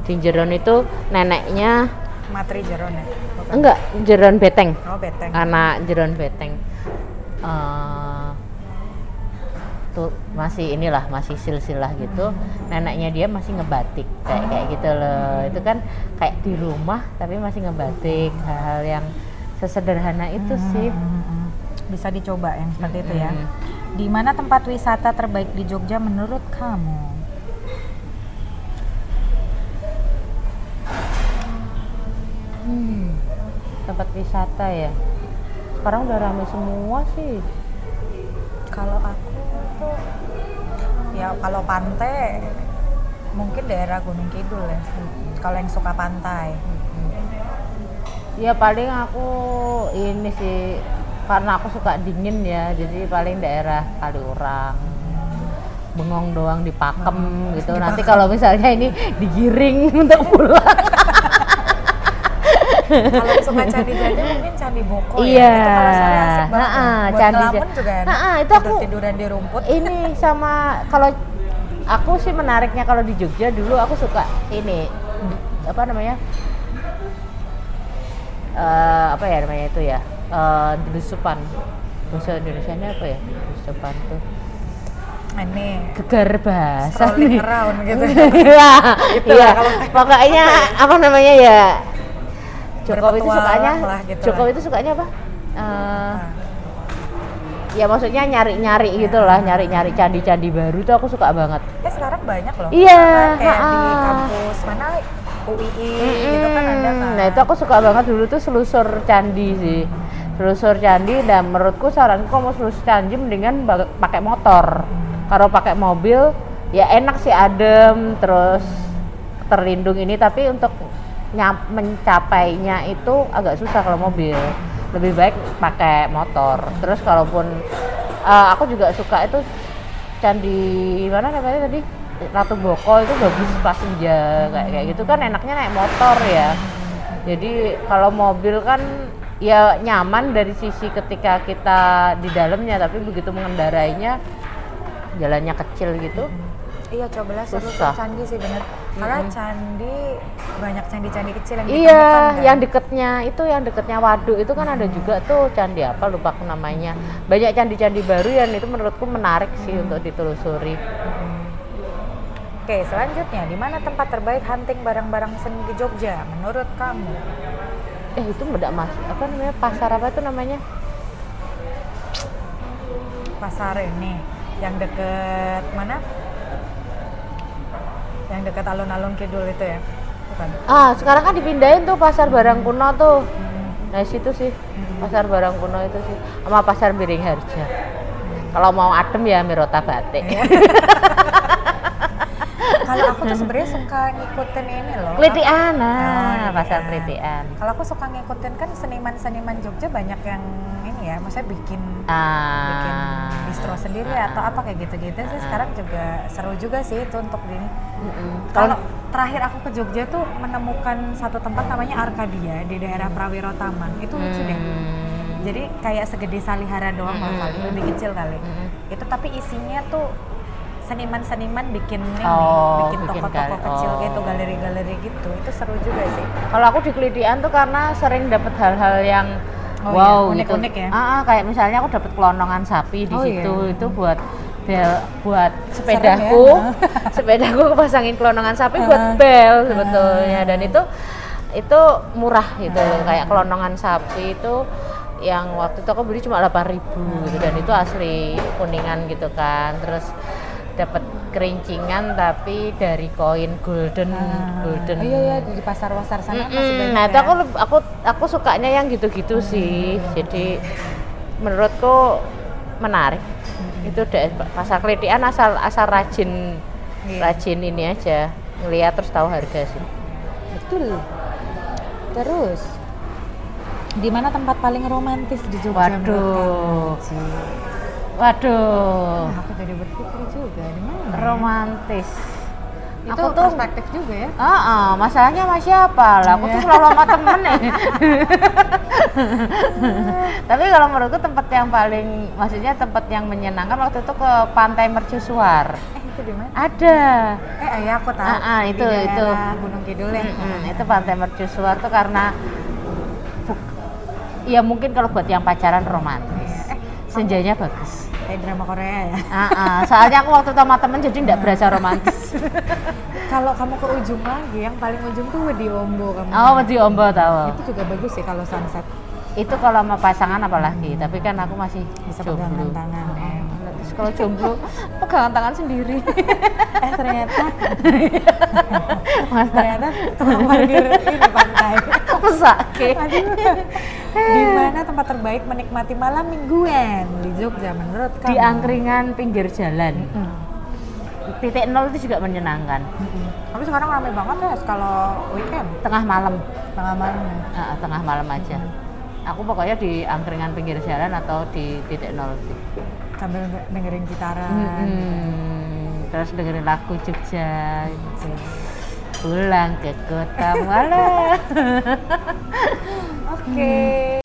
Di Jeron itu neneknya Matri Jeron ya? Bukan? enggak Jeron Beteng. Oh beteng. Anak Jeron Beteng. Eh, masih inilah masih silsilah gitu. Neneknya dia masih ngebatik kayak kayak gitu loh. Itu kan kayak di rumah tapi masih ngebatik hal-hal yang sesederhana itu sih. Hmm, Bisa dicoba yang seperti itu ya. Di mana tempat wisata terbaik di Jogja menurut kamu? Hmm, tempat wisata ya. Sekarang udah ramai semua sih. Kalau aku tuh ya kalau pantai mungkin daerah Gunung Kidul ya. Kalau yang suka pantai. Ya paling aku ini sih karena aku suka dingin ya, jadi paling daerah Kaliurang. Bengong doang dipakem gitu. [laughs] Nanti kalau misalnya ini digiring [laughs] untuk pulang. Kalau suka candi-candi mungkin candi Boko Iya. ya. Itu kalau sore asik banget. Ha-ha, Buat candi juga enak. Ha-ha, itu aku- tiduran di rumput. ini [laughs] sama kalau aku sih menariknya kalau di Jogja dulu aku suka ini apa namanya Eh, apa ya namanya itu ya uh, delusupan bahasa Indonesia nya apa ya delusupan tuh Ini gegar bahasa nih. around gitu. [laughs] Iya, Gitu kalau- Pokoknya apa namanya ya? Jokowi itu sukanya, lah gitu Jokowi lah. itu sukanya apa? Nah, ya maksudnya nyari-nyari gitu lah, nyari-nyari candi-candi baru tuh aku suka banget. ya sekarang banyak loh. Iya, kayak di ha-ha. kampus mana UII gitu kan ada kan. Nah itu aku suka banget dulu tuh selusur candi sih, selusur candi. Dan menurutku saranku kalau mau selusur candi mendingan pakai motor. Kalau pakai mobil ya enak sih adem, terus terlindung ini. Tapi untuk nyam- mencapainya itu agak susah kalau mobil. Lebih baik pakai motor. Terus kalaupun eh, aku juga suka itu candi mana namanya tadi Ratu Boko itu bagus pas senja kayak kayak gitu kan enaknya naik motor ya jadi kalau mobil kan ya nyaman dari sisi ketika kita di dalamnya tapi begitu mengendarainya jalannya kecil gitu Iya cobalah seru Susah. candi sih bener. Karena candi banyak candi-candi kecil yang iya kan. yang deketnya itu yang deketnya waduk itu kan ada juga tuh candi apa lupa aku namanya banyak candi-candi baru yang itu menurutku menarik sih untuk ditelusuri Oke selanjutnya di mana tempat terbaik hunting barang-barang seni di Jogja menurut kamu? eh itu bedak mas apa namanya pasar apa itu namanya Pasar ini yang deket mana? Yang deket alun-alun kidul itu ya? Bukan. Ah, sekarang kan dipindahin tuh pasar barang kuno tuh. Nah, situ sih. Pasar barang kuno itu sih. Sama pasar Biring Harja. Kalau mau adem ya Mirota Batik. Iya. [laughs] Kalau aku tuh sebenarnya suka ngikutin ini loh. Kelitian, Oh, nah, iya. pasar Kelitian. Kalau aku suka ngikutin kan seniman-seniman Jogja banyak yang ini ya, maksudnya bikin bikin Ah. distro sendiri Ah. atau apa kayak gitu-gitu sih sekarang juga seru juga sih itu untuk ini. Mm-mm. Kalau terakhir aku ke Jogja tuh menemukan satu tempat namanya Arkadia di daerah Prawiro Taman. Itu lucu deh. Hmm. Jadi kayak segede Salihara doang Mm-mm. kali, lebih kecil kali. Mm-mm. itu tapi isinya tuh seniman-seniman bikin ini Oh, bikin toko-toko kecil oh. gitu galeri-galeri gitu itu seru juga sih Kalau aku di Kelidian tuh karena sering dapat hal-hal yang Oh wow iya, gitu. unik-unik ya? Ah, ah, kayak misalnya aku dapat kelonongan sapi di Oh situ iya. itu buat bel buat sepedaku. ya? [laughs] sepedaku aku pasangin kelonongan sapi buat Ah. bel sebetulnya dan itu itu murah gitu loh Ah. kayak kelonongan sapi itu yang waktu itu aku beli cuma 8000 gitu dan itu asli kuningan gitu kan. Terus dapat kerincingan tapi dari koin golden Ah. golden oh iya iya di pasar-pasar sana masih Mm-mm. banyak Nah itu ya? aku aku aku sukanya yang gitu-gitu sih. Jadi menurutku menarik. Itu deh pasar kelitian asal asal rajin Iya. rajin ini aja ngeliat terus tahu harga sih. betul terus di mana tempat paling romantis di Jogja Waduh. Waduh, Nah, aku jadi berpikir juga di mana? Romantis. itu aku tuh perspektif juga ya Ah, ah, masalahnya sama siapa lah? Aku tuh Iya. selalu sama temen ya. [laughs] Tapi kalau menurutku tempat yang paling, maksudnya tempat yang menyenangkan waktu itu ke Pantai Mercusuar. eh itu di mana Ada. eh iya aku tahu Ah, ah, itu- di itu. Gunung Kidul ya Mm-mm, itu Pantai Mercusuar tuh karena ya mungkin kalau buat yang pacaran romantis. Eh, Senjanya bagus. Kayak drama Korea ya Ah, ah, soalnya aku waktu sama temen jadi nggak berasa romantis. [laughs] kalau kamu ke ujung lagi yang paling ujung tuh di Ombo kamu Oh, di Ombo tahu. itu juga bagus sih kalau sunset Itu kalau sama pasangan apalagi, tapi kan aku masih bisa pegangan tangan eh. Kalau jomblo pegangan tangan sendiri. [laughs] eh ternyata [laughs] Masa ternyata tukang parkir ini pantai [laughs] mesake. Aduh. di mana tempat terbaik menikmati malam mingguan di Jogja menurut kamu Di angkringan pinggir jalan. Mm. Titik nol itu juga menyenangkan. Tapi sekarang ramai banget ya kalau weekend Tengah malam, tengah malam ya. Ah, tengah malam aja. Aku pokoknya di angkringan pinggir jalan atau di titik nol sih. Sambil nge- dengerin gitaran. Mm-mm. Terus dengerin lagu Jogja. gitu. Pulang ke kota malam. [laughs] Oke.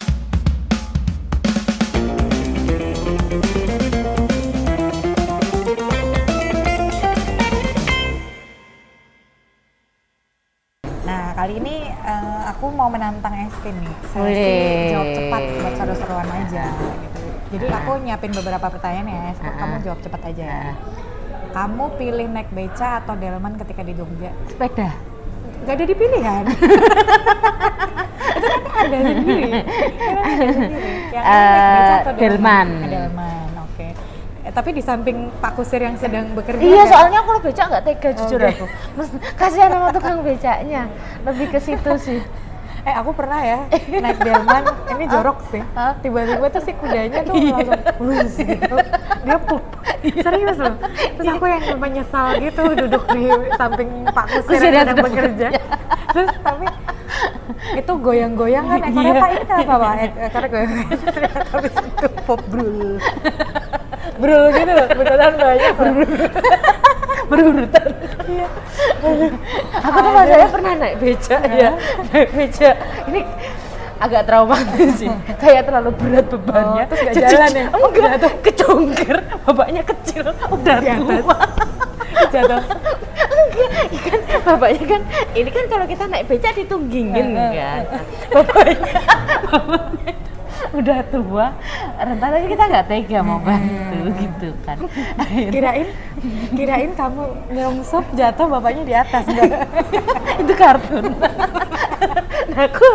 Nah, kali ini eh, aku mau menantang Estin nih. Wih. jawab cepat buat seru-seruan aja gitu. Jadi aku nyiapin beberapa pertanyaan ya. Kamu jawab cepat aja ya. Kamu pilih naik beca atau delman ketika di Jogja? Sepeda. Gak ada dipilih kan? [laughs] itu kan ada sendiri. [laughs] Kan ada sendiri. Yang ini naik beca Eh, atau delman. Eh, delman, oke. Eh, tapi di samping Pak Kusir yang sedang bekerja. Iya, kan? soalnya aku kalau becak nggak tega jujur Oke. aku. Kasihan sama tukang becaknya. Lebih ke situ sih. [laughs] Eh aku pernah ya naik delman, ini jorok sih. Tiba-tiba tuh si kudanya tuh langsung wus gitu. Dia pup. Serius loh. Terus aku yang menyesal gitu duduk di samping Pak Kusir yang sedang bekerja. Terus tapi itu goyang-goyang kan ekornya Iya. Pak ini kenapa Pak? Ek- Ekornya goyang. Ternyata habis itu pop brul. Brul gitu loh, beneran banyak. Berurutan. Iya. Aku tuh masalahnya pernah naik becak ya. Naik becak. Ini agak traumatis sih. Kayak terlalu berat bebannya. Oh, terus nggak jalan ya? Enggak, kecongker. Bapaknya kecil, udah tua. Jatuh. Enggak, kan bapaknya kan ini kan kalau kita naik becak ditunggingin kan. Bapaknya, [laughs] bapaknya udah tua, rentananya kita nggak tega mau bantu gitu kan. Akhirnya [laughs] Kirain kirain kamu nyungsep jatuh bapaknya di atas [laughs] itu kartun. [laughs] nah, aku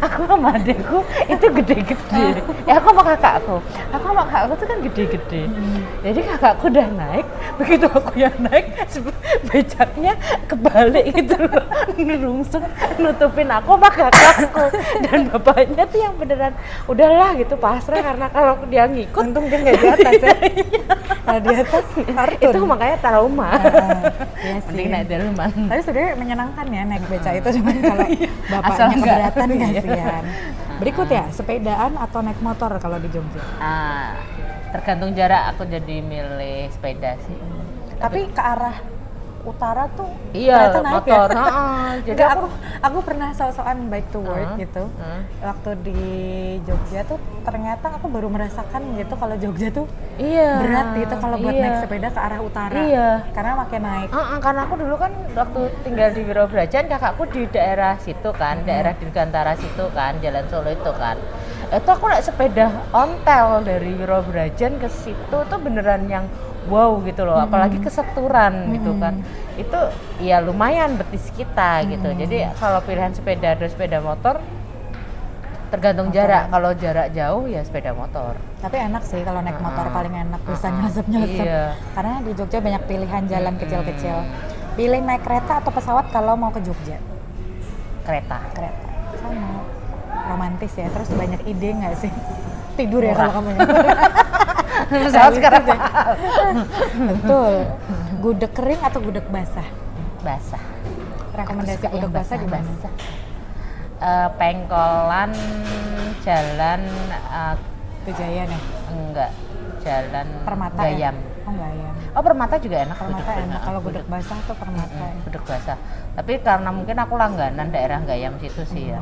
aku sama adekku itu gede-gede. Ya aku sama kakakku. Aku sama kakakku tuh kan gede-gede. Jadi kakakku udah naik, begitu aku yang naik, becaknya kebalik gitu loh. Ngerungsuk, nutupin aku sama kakakku. Dan bapaknya tuh yang beneran udahlah gitu pasrah karena kalau dia ngikut Untung dia nggak di atas ya. [laughs] Kalau di atas kartun. itu makanya trauma. Ah, iya sih. Mending naik delman. Tapi sebenarnya menyenangkan ya naik beca itu cuman kalau [laughs] Asal nggak- keberatan iya. kasihan. Berikut ya, sepedaan atau naik motor kalau di Jogja. Ah, tergantung jarak aku jadi milih sepeda sih. Tapi ke arah utara tuh Iya, ternyata naik motor. ya. [laughs] Jadi aku- aku pernah sok-sokan bike to work Heeh, gitu. heeh. Waktu di Jogja tuh ternyata aku baru merasakan gitu kalau Jogja tuh iya berat gitu kalau buat iya. naik sepeda ke arah utara. Iya. Karena makin naik. Heeh, karena aku dulu kan waktu tinggal di Wirobrajan kakakku di daerah situ kan, daerah Dirgantara situ kan, Jalan Solo itu kan. Itu aku naik sepeda ontel dari Wirobrajan ke situ tuh beneran yang wow gitu loh, apalagi keseturan gitu kan. Itu ya lumayan betis kita gitu. Jadi kalau pilihan sepeda ada sepeda motor tergantung jarak. Kalau jarak jauh ya sepeda motor. Tapi enak sih kalau naik motor Heeh. paling enak bisa Heeh. nyelesep-nyelesep. Iya. Karena di Jogja banyak pilihan jalan kecil-kecil. Pilih naik kereta atau pesawat kalau mau ke Jogja? Kereta. Kereta. Sama. Romantis ya. Terus banyak ide nggak sih? Tidur ya Murah. kalau kamu [laughs] [laughs] Sekarang [laughs] Betul. Gudeg kering atau gudeg basah? basah. Rekomendasi gudeg basah di mana? basah. Eh, pengkolan jalan eh, Kejaya nih. enggak jalan Permata Gayam. ya? Oh Gayam. Oh permata juga enak. Permata gudeg- enak. Kalau gudeg- gudeg basah tuh permata Mm-mm, ya. gudeg basah. Tapi karena mungkin aku langganan daerah Gayam situ sih ya.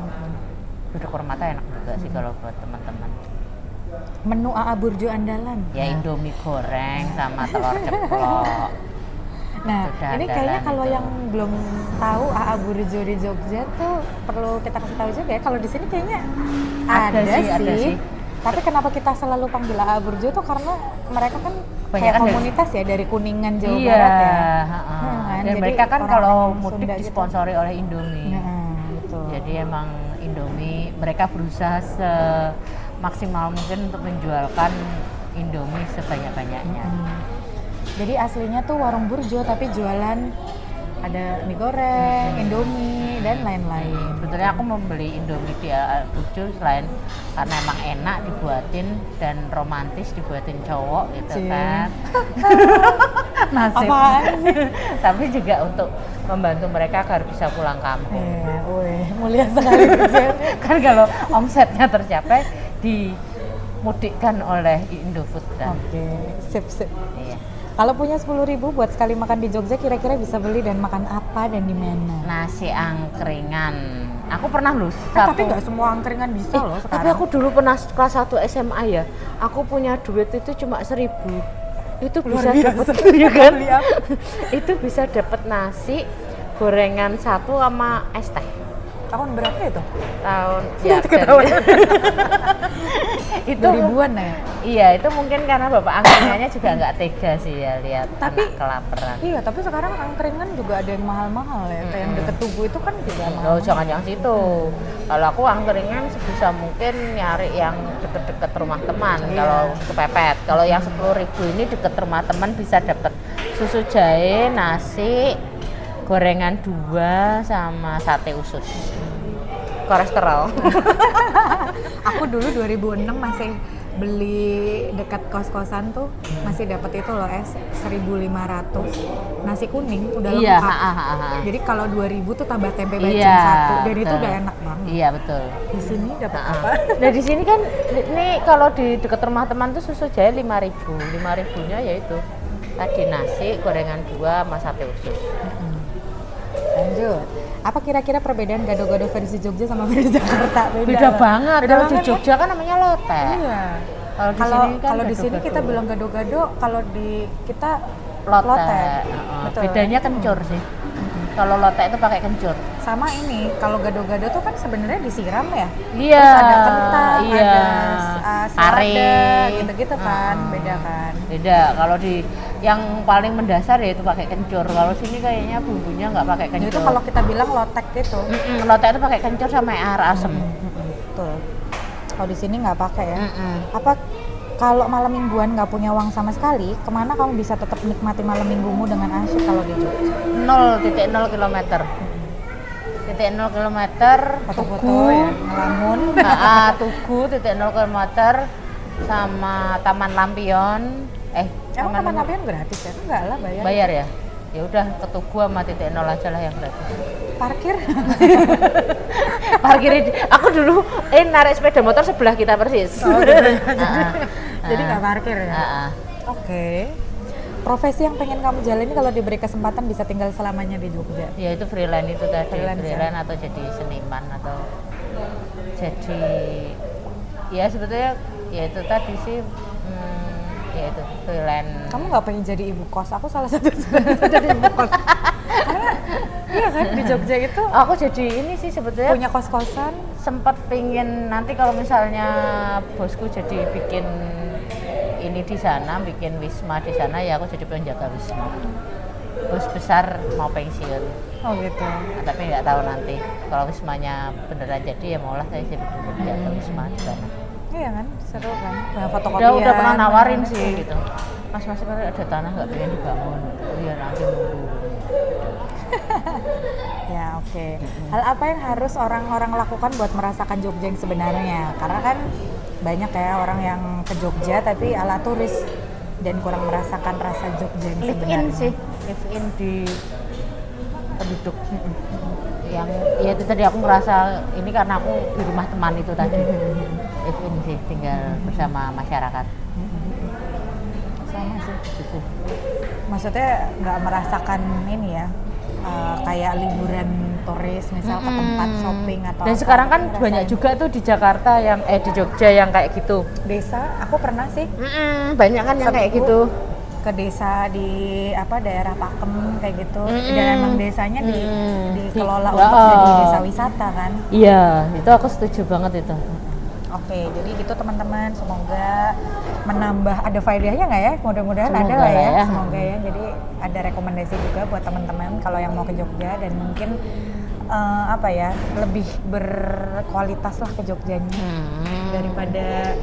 Gudeg permata enak juga sih kalau buat teman-teman. Menu AA Burjo andalan. Ya Indomie goreng sama telur ceplok. [laughs] Nah, ini kayaknya kalau itu. yang belum tahu AA Burjo di Jogja tuh perlu kita kasih tahu juga ya. Kalau di sini kayaknya Ada ada, sih, ada sih. Tapi kenapa kita selalu panggil AA Burjo tuh karena mereka kan kayak Kebanyakan dari- komunitas ya dari Kuningan Jawa iya, Barat ya. Nah, kan, Dan jadi mereka kan kalau Sunda mudik gitu. disponsori oleh Indomie. Nah, betul. Jadi emang Indomie mereka berusaha semaksimal mungkin untuk menjualkan Indomie sebanyak-banyaknya. Hmm. Jadi aslinya tuh warung burjo tapi jualan ada mie goreng, indomie dan lain-lain. Sebetulnya aku membeli Indomie di Al Burjo selain karena emang enak dibuatin dan romantis dibuatin cowok gitu Cie. kan. [laughs] Nasib. [laughs] Tapi juga untuk membantu mereka agar bisa pulang kampung. Iya, wih, mulia sekali [laughs] kan kalau omsetnya tercapai dimudikkan oleh Indofood. Oke, sip sip. Iya. Kalau punya 10.000 ribu buat sekali makan di Jogja, kira-kira bisa beli dan makan apa dan di mana? Nasi angkringan. Aku pernah loh Eh, satu. tapi nggak semua angkringan bisa Eh, loh tapi sekarang. aku dulu pernah kelas 1 SMA ya. Aku punya duit itu cuma seribu. Itu Luar bisa dapat [laughs] ya kan? Apa? itu bisa dapat nasi gorengan satu sama es teh Tahun berapa itu? tahun ya Ketahuan. [laughs] itu 2000-an ya? iya itu mungkin karena bapak angkringannya juga [coughs] nggak tega sih ya lihat Tapi- anak kelaparan Iya, tapi sekarang angkringan juga ada yang mahal-mahal ya. Kayak yang deket Tugu itu kan juga mahal. Oh, jangan yang situ. Kalau aku angkringan sebisa mungkin nyari yang deket-deket rumah teman. Iya. Kalau kepepet. Kalau yang sepuluh ribu ini deket rumah teman bisa dapat susu jahe, nasi, gorengan dua sama sate usus. Kolesterol. [laughs] Aku dulu 2006 masih beli dekat kos-kosan tuh masih dapat itu loh es 1500 nasi kuning udah iya. lengkap. ha, ha, ha. Jadi kalau 2000 tuh tambah tempe bacem Iya, satu dan itu udah enak banget. Iya betul. Di sini dapat apa? [laughs] Nah di sini kan ini kalau di dekat rumah teman tuh susu jahe lima ribu, lima ribunya yaitu tadi nasi, gorengan dua, sama sate usus. Lanjut. Apa kira-kira perbedaan gado-gado versi Jogja sama versi Jakarta? Beda banget. Beda Kalau di ya? Jogja kan namanya lote. Iya. Kalau di Kalau sini kan kalau di sini kita bilang gado-gado, kalau di kita lote. lote. Betul. Bedanya kencur sih. Kalau lote itu pakai kencur. Sama ini, kalau gado-gado tuh kan sebenarnya disiram ya. Iya. Terus ada kentang, iya. ada uh, selada, gitu-gitu kan, Heeh. beda kan. Beda. Kalau di yang paling mendasar ya itu pakai kencur. Kalau sini kayaknya bumbunya nggak pakai kencur. itu kalau kita bilang lotek gitu. Mm-mm, lote itu pakai kencur sama air asem. Mm-mm, Betul. Kalau di sini nggak pakai ya. Mm-mm. Apa kalau malam mingguan nggak punya uang sama sekali, ke mana kamu bisa tetap menikmati malam minggumu dengan asyik kalau di Jogja? 0.0 kilometer. Titik 0 kilometer. Foto-foto Tugu. ya, ngelamun. Tugu titik 0 kilometer sama Taman Lampion. Eh, Emang Taman lampion gratis ya? Enggak lah bayar. bayar ya? Ya udah ke Tugu sama titik 0 aja lah yang gratis. Parkir. [laughs] Parkir aku dulu eh narik sepeda motor sebelah kita persis. Oh, gitu ya. [laughs] Ah, ah. [laughs] Jadi nggak parkir ya? Ah. Oke. profesi yang pengen kamu jalani kalau diberi kesempatan bisa tinggal selamanya di Jogja ya itu freelance itu tadi Freelance, freelance, ya? atau jadi seniman atau jadi ya sebetulnya ya itu tadi sih hmm, ya itu. Freelance kamu nggak pengen jadi ibu kos? Aku salah satu [laughs] jadi ibu kos. Karena iya kan di Jogja itu aku jadi ini sih sebetulnya punya kos kosan sempat pingin nanti kalau misalnya bosku jadi bikin ini di sana bikin wisma di sana ya aku jadi penjaga wisma. Bos besar mau pensiun. Oh gitu. Nah, tapi nggak tahu nanti. Kalau wismanya beneran jadi ya maulah saya jadi penjaga wisma di sana iya kan seru kan? Banyak fotokopian. udah udah pernah nawarin sih gitu. Mas mas kalau ada tanah nggak pengen dibangun. Oh iya nanti nunggu. [laughs] Ya oke. Hal apa yang harus orang-orang lakukan buat merasakan Jogja yang sebenarnya? Karena kan banyak ya orang yang ke Jogja tapi ala turis. Dan kurang merasakan rasa Jogja yang live sebenarnya. in sih live in di penduduk. Yang ya itu tadi aku ngerasa ini karena aku di rumah teman itu tadi in sih tinggal bersama masyarakat Sama sih. gitu. Maksudnya nggak merasakan ini ya. eh, kayak liburan turis misal ke tempat shopping atau dan sekarang kan ngerasain. banyak juga tuh di Jakarta yang eh di Jogja yang kayak gitu desa aku pernah sih Mm-mm, banyak kan yang kayak gitu ke desa di apa daerah Pakem kayak gitu Mm-mm. dan emang desanya di dikelola Di- untuk jadi desa wisata kan iya itu aku setuju banget itu oke jadi gitu teman-teman semoga menambah ada faedahnya nggak ya mudah-mudahan ada lah ya. ya. semoga ya jadi ada rekomendasi juga buat teman-teman kalau yang mau ke Jogja dan mungkin eh, apa ya lebih berkualitas lah ke Jogjanya Hmm. daripada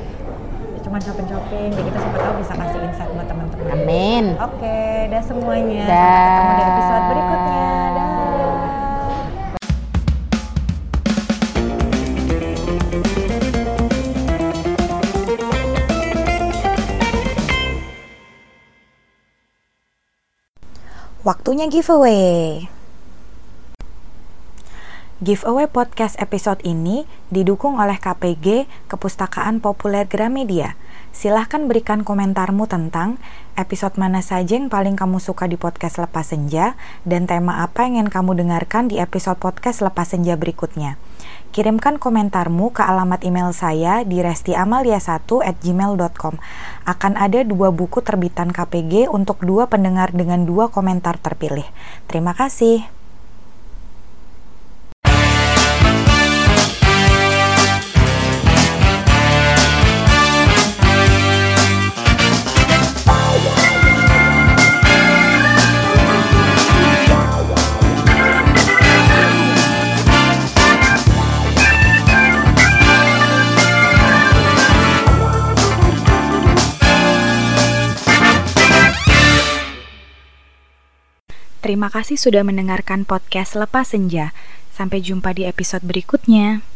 cuma shopping-shopping jadi kita siapa tahu bisa kasih insight buat teman-teman amin Oke, dah semuanya. Dah. Sampai ketemu di episode berikutnya. Giveaway. Giveaway podcast episode ini didukung oleh KPG Kepustakaan Populer Gramedia. Silahkan berikan komentarmu tentang episode mana saja yang paling kamu suka di podcast Lepas Senja dan tema apa yang ingin kamu dengarkan di episode podcast Lepas Senja berikutnya. Kirimkan komentarmu ke alamat email saya di restiamalia1 at gmail.com. Akan ada dua buku terbitan KPG untuk dua pendengar dengan dua komentar terpilih. Terima kasih. Terima kasih sudah mendengarkan podcast Lepas Senja. Sampai jumpa di episode berikutnya.